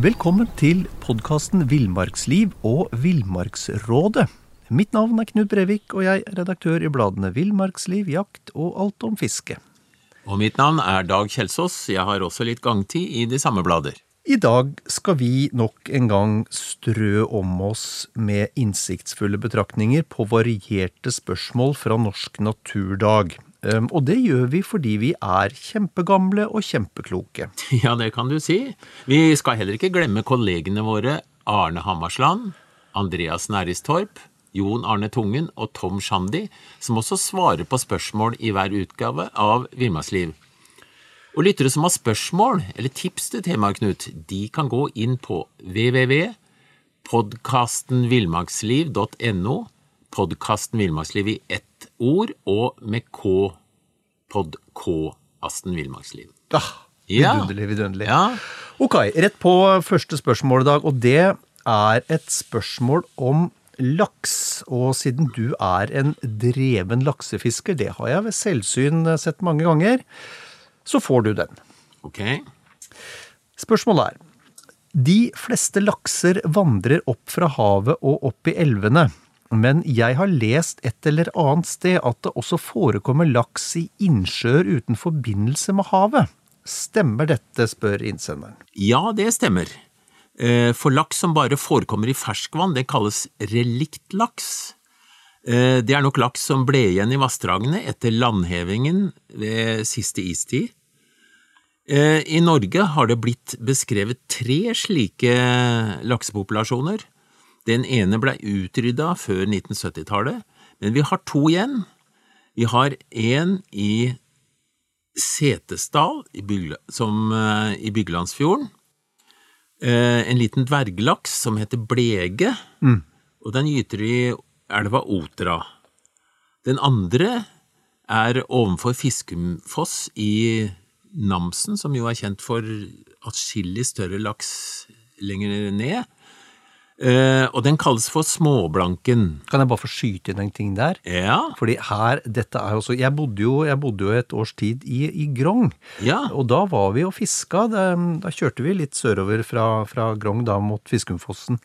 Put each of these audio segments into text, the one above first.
Velkommen til podkasten Villmarksliv og Villmarksrådet. Mitt navn er Knut Brevik, og jeg er redaktør i bladene Villmarksliv, Jakt og Alt om fiske. Og mitt navn er Dag Kjelsås. Jeg har også litt gangtid i de samme blader. I dag skal vi nok en gang strø om oss med innsiktsfulle betraktninger på varierte spørsmål fra Norsk naturdag. Um, Og det gjør vi fordi vi er kjempegamle og kjempekloke. Ja, det kan du si. Vi skal heller ikke glemme kollegene våre Arne Hammarsland, Andreas Næristorp, Jon Arne Tungen og Tom Shandy, som også svarer på spørsmål i hver utgave av Villmarksliv. Og lyttere som har spørsmål eller tips til temaet, Knut, de kan gå inn på www.podkastenvillmarksliv.no, podkasten Villmarksliv i ett ord og med K, podk-asten Villmarkslien. Ah, Ja. vidunderlig, vidunderlig. Ja, Ok, rett på første spørsmål i dag, og det er et spørsmål om laks. Og siden du er en dreven laksefisker, det har jeg ved selvsyn sett mange ganger, så får du den. ok. Spørsmålet er De fleste lakser vandrer opp fra havet og opp i elvene. Men jeg har lest et eller annet sted at det også forekommer laks i innsjøer uten forbindelse med havet. Stemmer dette, spør innsenderen. Ja, det stemmer. Eh, For laks som bare forekommer i ferskvann, det kalles reliktlaks. Eh, Det er nok laks som ble igjen i vassdragene etter landhevingen ved siste istid. Eh, I Norge har det blitt beskrevet tre slike laksepopulasjoner. Den ene ble utrydda før 1970-tallet, men vi har to igjen. Vi har en i Setesdal i, som, eh, i Byglandsfjorden. Eh, en liten dverglaks som heter blege, og den gyter i elva Otra. Den andre er ovenfor Fiskumfoss i Namsen, som jo er kjent for atskillig større laks lenger ned. Eh, og den kalles for småblanken. Kan jeg bare få skyte inn en ting der? Ja, Fordi her, dette er også Jeg bodde jo, jeg bodde jo et års tid i, i Grong. ja. Og da var vi og fiska. Da, da kjørte vi litt sørover fra, fra Grong da mot Fiskumfossen.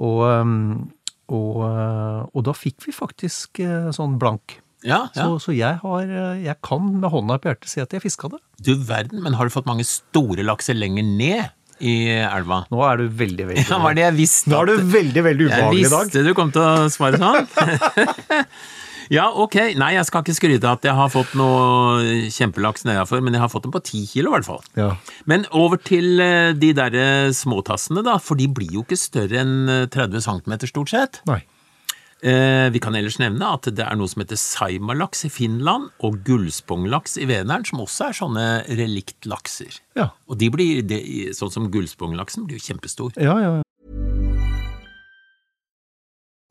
Og, um, og, uh, og da fikk vi faktisk uh, sånn blank. ja, ja. Så, så jeg har uh, Jeg kan med hånda på hjertet si at jeg fiska det. Du verden, men har du fått mange store lakser lenger ned i elva? Nå er du veldig, veldig Ja, var det jeg visste. Nå er du veldig, veldig ubehagelig i dag. Jeg visste du kom til å svare sånn. ja, ok. Nei, jeg skal ikke skryte av at jeg har fått noe kjempelaks nedafor, men jeg har fått den på ti kilo i hvert fall. Ja. Men over til eh, de derre småtassene, da, for de blir jo ikke større enn eh, 30 cm stort sett. Nei. Eh, vi kan ellers nevne at det er noe som heter saimalaks i Finland, og gullsponglaks i Vänern, som også er sånne reliktlakser. Ja. Og de blir, de, sånn som gullsponglaksen, blir jo kjempestor. Ja, ja.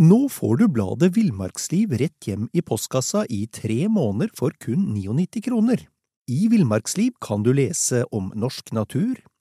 Nå får du bladet Villmarksliv rett hjem i postkassa i tre måneder for kun 99 kroner. I Villmarksliv kan du lese om norsk natur,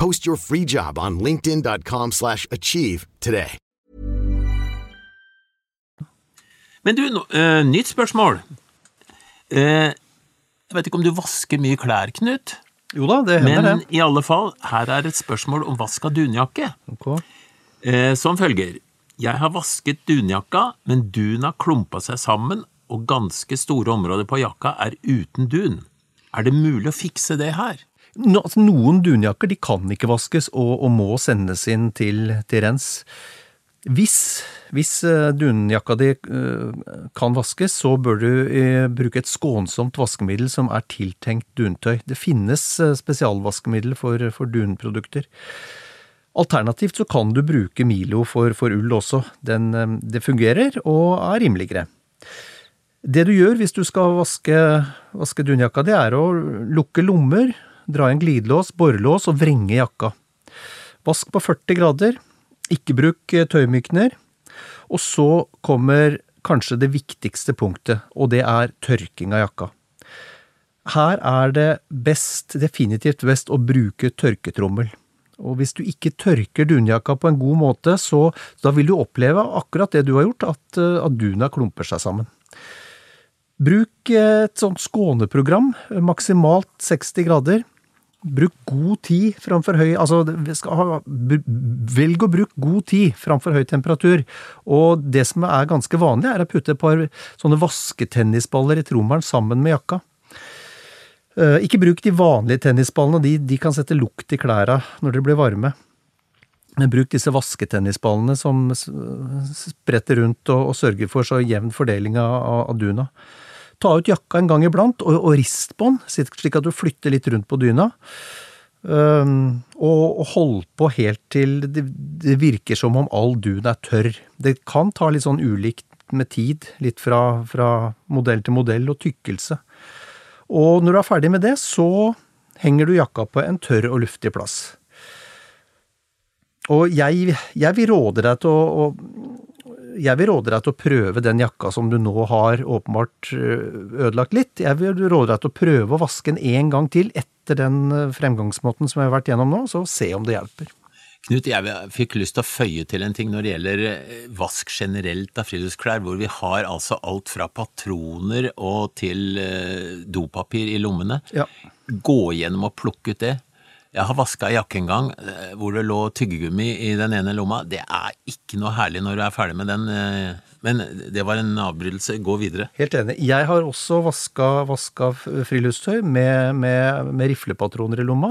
Post your free job on linkedin.com/achieve slash achieve today. Men du, eh, nytt spørsmål. Uh, jeg vet ikke om du vasker mye klær, Knut, Jo da, det hender det. Men i alle fall, her er et spørsmål om vask av dunjakke. Okay. Uh, som følger. Jeg har vasket dunjakka, men dun har klumpa seg sammen, og ganske store områder på jakka er uten dun. Er det mulig å fikse det her? No, altså, noen dunjakker de kan ikke vaskes og, og må sendes inn til, til rens. Hvis, hvis eh, dunjakka di eh, kan vaskes, så bør du eh, bruke et skånsomt vaskemiddel som er tiltenkt duntøy. Det finnes spesialvaskemiddel for, for dunprodukter. Alternativt så kan du bruke Milo for, for ull også. Den, det fungerer og er rimeligere. Det du gjør hvis du skal vaske, vaske dunjakka di, er å lukke lommer, dra inn glidelås, borrelås og vrenge jakka. Vask på 40 grader, ikke bruk eh, tøymykner. Og så kommer kanskje det viktigste punktet, og det er tørking av jakka. Her er det best, definitivt best, å bruke tørketrommel. Og hvis du ikke tørker dunjakka på en god måte, så da vil du oppleve akkurat det du har gjort, at, eh, at duna klumper seg sammen. Bruk et sånt skåneprogram, maksimalt 60 grader. Bruk god tid framfor høy Altså, ha, velg å bruke god tid framfor høy temperatur. Og det som er ganske vanlig, er å putte et par sånne vasketennisballer i trommelen sammen med jakka. Eh, ikke bruk de vanlige tennisballene, de, de kan sette lukt i klærne når de blir varme. Men bruk disse vasketennisballene som spretter rundt og, og sørger for så jevn fordeling av, av duna. Ta ut jakka en gang iblant, og, og den, slik at du flytter litt rundt på dyna. Um, og, og hold på helt til det, det, virker som om all dun er tørr. Det kan ta litt sånn ulikt med tid, litt fra, fra modell til modell og tykkelse. Og når du er ferdig med det, så henger du jakka på en tørr og luftig plass. Og jeg, jeg vil råde deg til å, å jeg vil råde deg til å prøve den jakka som du nå har åpenbart eh, ødelagt litt. Jeg vil råde deg til å prøve å vaske den en gang til etter den eh, fremgangsmåten som jeg har vært gjennom nå, så se om det hjelper. Knut, jeg fikk lyst til å føye til en ting når det gjelder eh, vask generelt av friluftsklær, hvor vi har altså alt fra patroner og til dopapir i lommene. Ja. Gå gjennom og plukke ut det. Jeg har vaska jakke en gang eh, hvor det lå tyggegummi i den ene lomma. Det er ikke noe herlig når du er ferdig med den, eh, men det var en avbrytelse. Gå videre. Helt enig. Jeg har også vaska, vaska friluftstøy med, med, med, riflepatroner i lomma.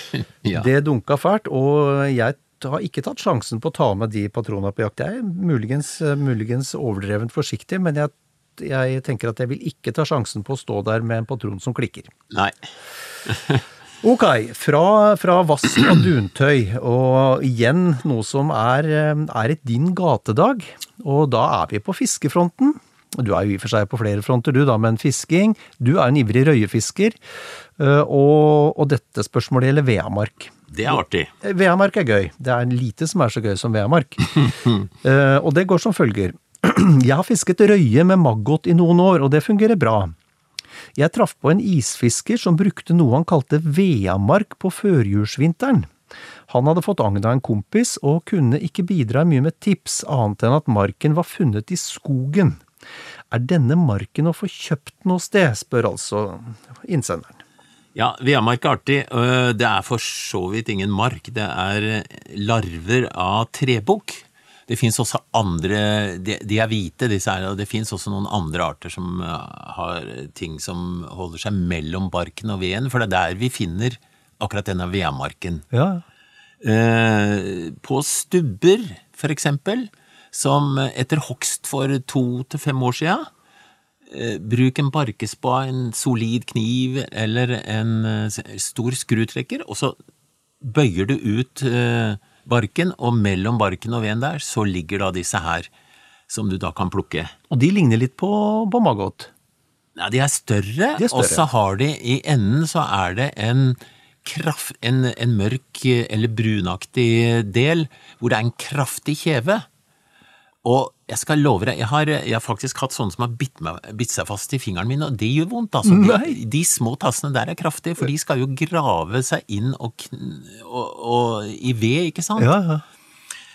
ja. Det dunka fælt, og jeg har ikke tatt sjansen på å ta med de patronene på jakt. Jeg er muligens, muligens overdrevent forsiktig, men jeg, jeg tenker at jeg vil ikke ta sjansen på å stå der med en patron som klikker. Nei. Ok, fra, fra vass og duntøy, og igjen noe som er, er et din gatedag. Og da er vi på fiskefronten. Du er jo i og for seg på flere fronter, du da, men fisking. Du er en ivrig røyefisker, eh, og, og dette spørsmålet gjelder veamark. Det er artig. Veamark er gøy. Det er lite som er så gøy som veamark. Eh, og det går som følger. Jeg har fisket røye med maggot i noen år, og det fungerer bra. Jeg traff på en isfisker som brukte noe han kalte veamark på førjulsvinteren. Han hadde fått agn av en kompis, og kunne ikke bidra mye med tips, annet enn at marken var funnet i skogen. Er denne marken å få kjøpt noe sted, spør altså innsenderen. Ja, veamark er artig. Det er for så vidt ingen mark, det er larver av trebukk. Det fins også andre de, de, er hvite, disse her, og det fins også noen andre arter som uh, har ting som holder seg mellom barken og veden, for det er der vi finner akkurat denne vedmarken. Ja. Uh, på stubber, for eksempel, som etter hogst for to til fem år sia, uh, bruk en barkespa, en solid kniv eller en stor skrutrekker, og så bøyer du ut barken, og mellom barken og veden der så ligger da disse her, som du da kan plukke. Og de ligner litt på, på maggot? Ja, de er større, større. og så har de i enden så er det en kraft, en, en mørk eller brunaktig del hvor det er en kraftig kjeve. Og jeg skal love deg, jeg har, jeg har faktisk hatt sånne som har bitt, meg, bitt, seg fast i fingeren min, og det gjør vondt. altså. De, de, små tassene der er kraftige, for de skal jo grave seg inn og, og, og i ved, ikke sant? Ja, ja.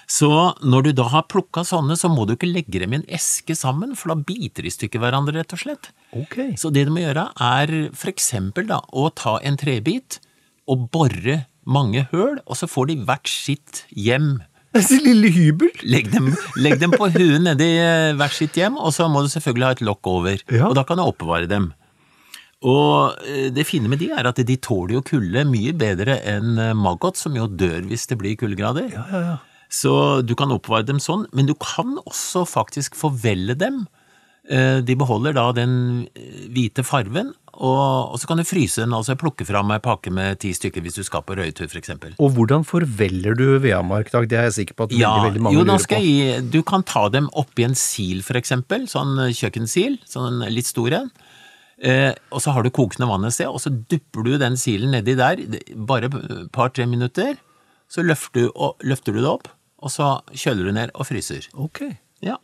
Så når du da har plukka sånne, så må du ikke legge dem i en eske sammen, for da biter de i stykker hverandre, rett og slett. Okay. Så det du må gjøre, er for eksempel da å ta en trebit og bore mange høl, og så får de hvert sitt hjem sin lille hybel? Legg dem, legg dem på huet nedi eh, hvert sitt hjem, og så må du selvfølgelig ha et lokk over. Ja. Og da kan du oppbevare dem. Og eh, det fine med de er at de tåler jo kulde mye bedre enn eh, maggot, som jo dør hvis det blir kuldegrader. Ja, ja, ja. Så du kan oppbevare dem sånn, men du kan også faktisk forvelle dem. De beholder da den hvite farven, og, og så kan du fryse den, altså plukke fram ei pakke med ti stykker hvis du skal på røytur, for eksempel. Og hvordan forveller du veamark, Dag? Det er jeg sikker på at Ja, veldig veldig mange jo, lurer på. jeg Du kan ta dem oppi en sil, eksempel. Sånn kjøkkensil. Sånn litt stor en. Eh, og så har du kokende vann et sted, og så dupper du den silen nedi der, bare et par-tre minutter. Så løfter du, og, løfter du det opp, og så kjøler du ned og fryser. Ok. Ja.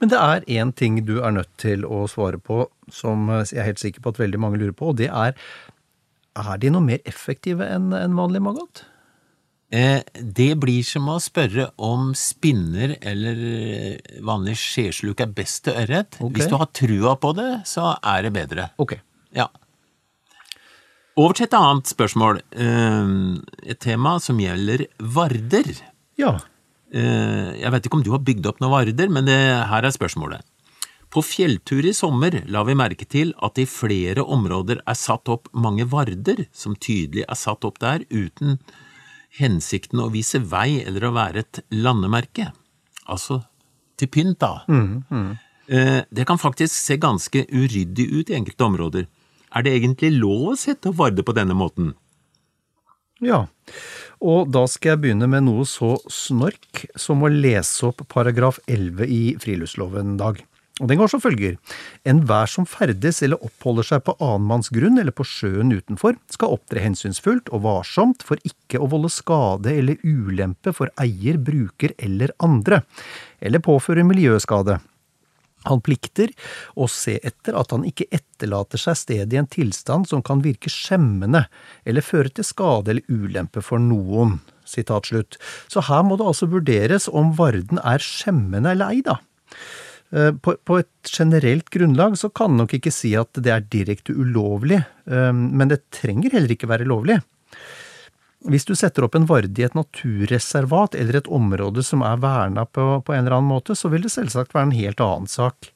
Men det er én ting du er nødt til å svare på, som jeg er helt sikker på at veldig mange lurer på, og det er er de noe mer effektive enn en vanlig maggot? Eh, det blir som å spørre om spinner eller eh, vanlig skjesluk er best til ørret. Okay. Hvis du har trua på det, så er det bedre. Ok. Ja. Over til et annet spørsmål. Eh, Et tema som gjelder varder. Ja. Eh, Jeg vet ikke om du har bygd opp noen varder, men det, her er spørsmålet. På fjelltur i sommer la vi merke til at det i flere områder er satt opp mange varder som tydelig er satt opp der uten hensikten å vise vei eller å være et landemerke. Altså til pynt, da. Eh, Det kan faktisk se ganske uryddig ut i enkelte områder. Er det egentlig lov å sette opp varder på denne måten? Ja. Og da skal jeg begynne med noe så snork som å lese opp paragraf 11 i friluftsloven, Dag. Og den går som følger. Enhver som ferdes eller oppholder seg på annenmanns grunn eller på sjøen utenfor, skal opptre hensynsfullt og varsomt for ikke å volde skade eller ulempe for eier, bruker eller andre, eller påføre miljøskade. Han plikter å se etter at han ikke etterlater seg stedet i en tilstand som kan virke skjemmende eller føre til skade eller ulempe for noen. Så her må det altså vurderes om varden er skjemmende eller ei, da. Eh, På, på et generelt grunnlag så kan en nok ikke si at det er direkte ulovlig, eh, men det trenger heller ikke være lovlig. Hvis du setter opp en varde i et naturreservat eller et område som er verna på, på en eller annen måte, så vil det selvsagt være en helt annen sak.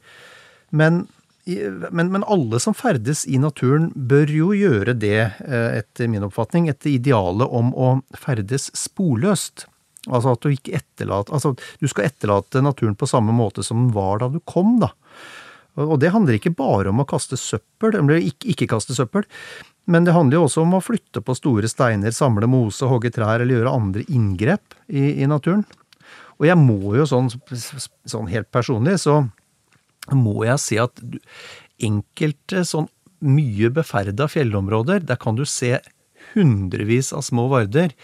Men, men, men alle som ferdes i naturen bør jo gjøre det, eh, etter min oppfatning, etter idealet om å ferdes sporløst. Altså at du ikke etterlater Altså, du skal etterlate naturen på samme måte som den var da du kom, da. Og det handler ikke bare om å kaste søppel, eller ikke, ikke kaste søppel, men det handler jo også om å flytte på store steiner, samle mose, hogge trær eller gjøre andre inngrep i, i naturen. Og jeg må jo sånn, sånn helt personlig, så må jeg si at enkelte sånn mye beferda fjellområder, der kan du se hundrevis av små varder.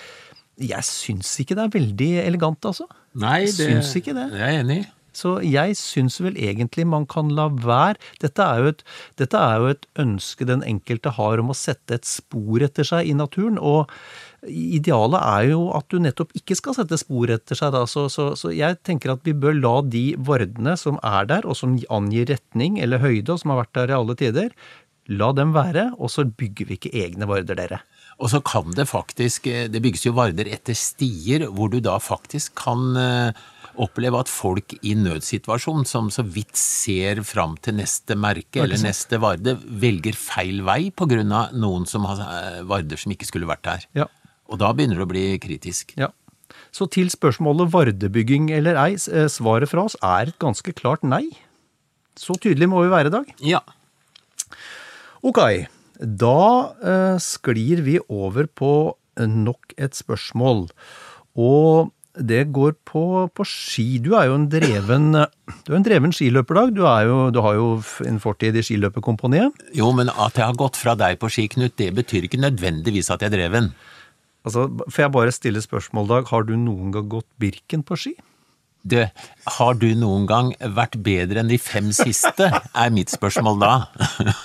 Jeg syns ikke det er veldig elegant, altså. Nei, Jeg det syns ikke det. det er jeg enig i. Så jeg syns vel egentlig man kan la være. Dette er, et, dette er jo et ønske den enkelte har om å sette et spor etter seg i naturen. Og idealet er jo at du nettopp ikke skal sette spor etter seg. Så, så, så jeg tenker at vi bør la de vardene som er der, og som angir retning eller høyde, og som har vært der i alle tider, la dem være, og så bygger vi ikke egne varder, dere. Og så kan det faktisk eh, Det bygges jo varder etter stier, hvor du da faktisk kan eh, oppleve at folk i nødsituasjon, som så vidt ser fram til neste merke eller neste varde, velger feil vei av noen som har eh, varder som ikke skulle vært der. Ja. Og da begynner det å bli kritisk. Ja. Så til spørsmålet vardebygging eller ei, eh, svaret fra oss er et ganske klart nei. Så tydelig må vi være i dag. Ja. Ok, da eh, sklir vi over på nok et spørsmål. Og det går på, på ski. Du er jo en dreven, du er en dreven skiløperdag. Du, er jo, du har jo en fortid i skiløperkomponiet. Jo, men at jeg har gått fra deg på ski, Knut, det betyr ikke nødvendigvis at jeg er dreven. Altså, får jeg bare stille spørsmål, Dag? Har du noen gang gått Birken på ski? Du, har du noen gang vært bedre enn de fem siste, er mitt spørsmål da.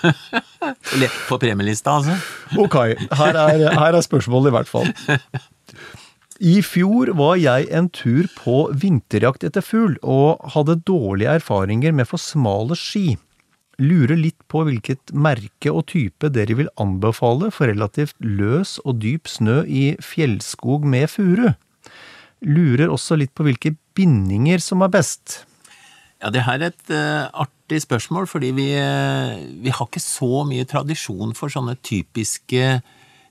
Eller på premielista, altså. Ok, her er, her er spørsmålet i hvert fall. I fjor var jeg en tur på vinterjakt etter fugl, og hadde dårlige erfaringer med for smale ski. Lurer litt på hvilket merke og type dere vil anbefale for relativt løs og dyp snø i fjellskog med furu. Lurer også litt på hvilke bindinger som er best. Ja, det her er et uh, artig spørsmål, fordi vi, uh, vi har ikke så mye tradisjon for sånne typiske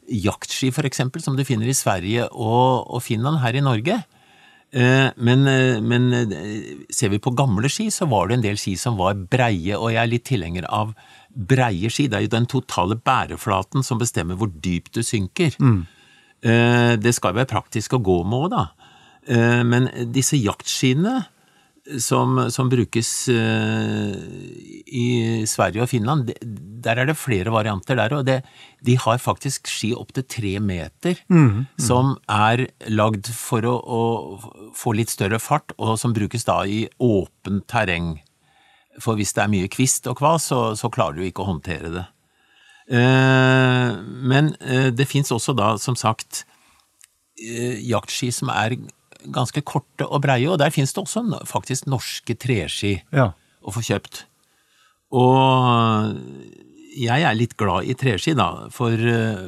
jaktski, for eksempel, som du finner i Sverige og, og Finland her i Norge. Eh, Men, eh, men eh, ser vi på gamle ski, så var det en del ski som var breie, og jeg er litt tilhenger av breie ski. Det er jo den totale bæreflaten som bestemmer hvor dypt du synker. Mm. Det skal jo være praktisk å gå med òg, da. Men disse jaktskiene som, som brukes eh, i Sverige og Finland, der er det flere varianter der, og det, de har faktisk ski opp til tre meter, som er lagd for å, å få litt større fart, og som brukes da i åpent terreng. For hvis det er mye kvist og kvas, så, så klarer du ikke å håndtere det. Eh, men eh, det fins også da, som sagt, jaktski som er ganske korte og breie, og der finnes det også faktisk norske treski Ja. å få kjøpt. Og jeg er litt glad i treski, da, for,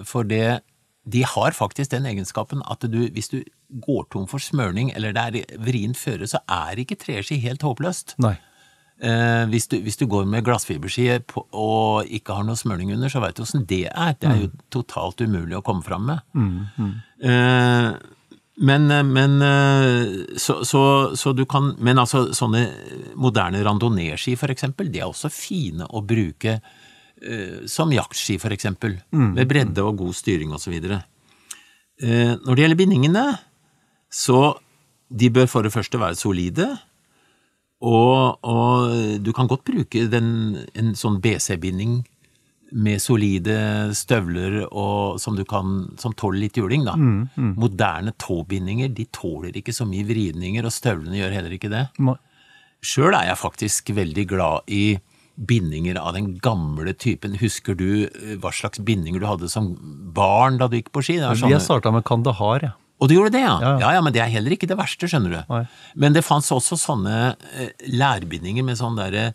for det De har faktisk den egenskapen at du, hvis du går tom for smørning, eller det er vrient føre, så er ikke treski helt håpløst. Nei. Eh, hvis, du, hvis du går med glassfiberski og ikke har noe smørning under, så veit du åssen det er. Det er jo totalt umulig å komme fram med. Eh, men, men eh, så, så, så du kan Men altså, sånne moderne randonee-ski, for eksempel, de er også fine å bruke eh, som jaktski, for eksempel. Med bredde og god styring videre. Eh, når det gjelder bindingene, så de bør for det første være solide. Og, og du kan godt bruke den, en sånn BC-binding med solide støvler og, som du kan, som tåler litt juling, da. Moderne tåbindinger, de tåler ikke så mye vridninger, og støvlene gjør heller ikke det. Sjøl er jeg faktisk veldig glad i bindinger av den gamle typen. Husker du eh, hva slags bindinger du hadde som barn da du gikk på ski? Det sånne- har starta med Kandahar, ja. og du gjorde det, ja? Ja, ja. ja? Ja, men det er heller ikke det verste, skjønner du. Nei. Men det fantes også sånne eh, lærbindinger med sånn derre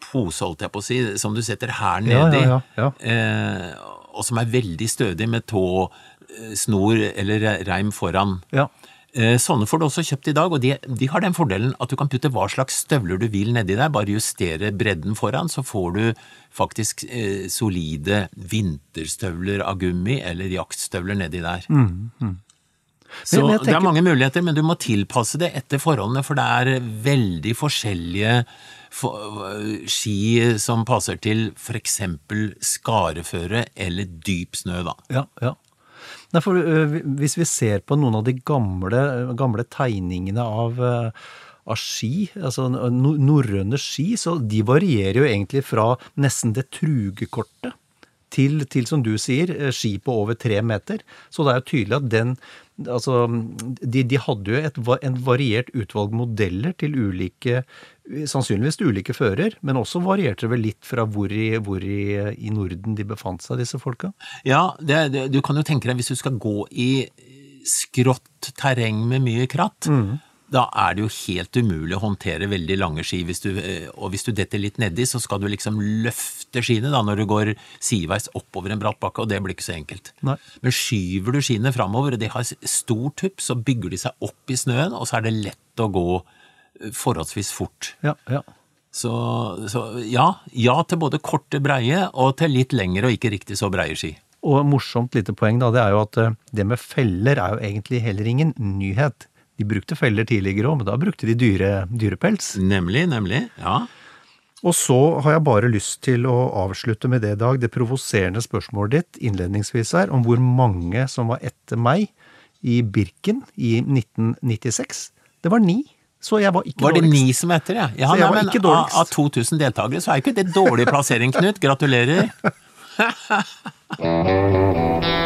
pose, holdt jeg på å si, som du setter her nedi, ja, ja, Eh, og som er veldig stødig med tå, eh, snor eller reim foran. ja. Eh, Sånne får du også kjøpt i dag, og de, de har den fordelen at du kan putte hva slags støvler du vil nedi der, bare justere bredden foran, så får du faktisk eh, solide vinterstøvler av gummi eller jaktstøvler nedi der. Mm, Mm, Men- men tenker... det er mange muligheter, men du må tilpasse det etter forholdene, for det er veldig forskjellige ski som passer til eksempel skareføre eller dyp snø, da. Ja, ja. Nei, for hvis vi ser på noen av de gamle, gamle tegningene av, av ski, altså no- norrøne ski, så de varierer jo egentlig fra nesten det trugekortet til, til, som du sier, skipet ski på over tre meter. Så det er jo tydelig at den Altså, de, de hadde jo et, en variert utvalg modeller til ulike Sannsynligvis til ulike fører, men også varierte det vel litt fra hvor i, hvor i, i Norden de befant seg, disse folka? Ja, det, det, du kan jo tenke deg hvis du skal gå i skrått terreng med mye kratt, da er det jo helt umulig å håndtere veldig lange ski. Hvis du, eh, og hvis du detter litt nedi, så skal du liksom løfte skiene da, når du går sideveis oppover en bratt bakke, og det blir ikke så enkelt. Nei. Men skyver du skiene framover, og de har stor tupp, så bygger de seg opp i snøen, og så er det lett å gå eh, forholdsvis fort. Ja, ja. Så, så ja, ja til både korte, breie, og til litt lengre og ikke riktig så breie ski. Og morsomt lite poeng da, det er jo at eh, det med feller er jo egentlig heller ingen nyhet. De brukte feller tidligere òg, men da brukte de dyre, dyrepels. Nemlig, nemlig. Ja. Og så har jeg bare lyst til å avslutte med det, Dag, det provoserende spørsmålet ditt innledningsvis her, om hvor mange som var etter meg i Birken i 1996. Det var ni. Så jeg var ikke Var det dårligst. ni som etter, ja? ja Så jeg nei, var men ikke av, dårligst. av 2000 deltakere så er ikke det dårlig plassering, Knut. Gratulerer.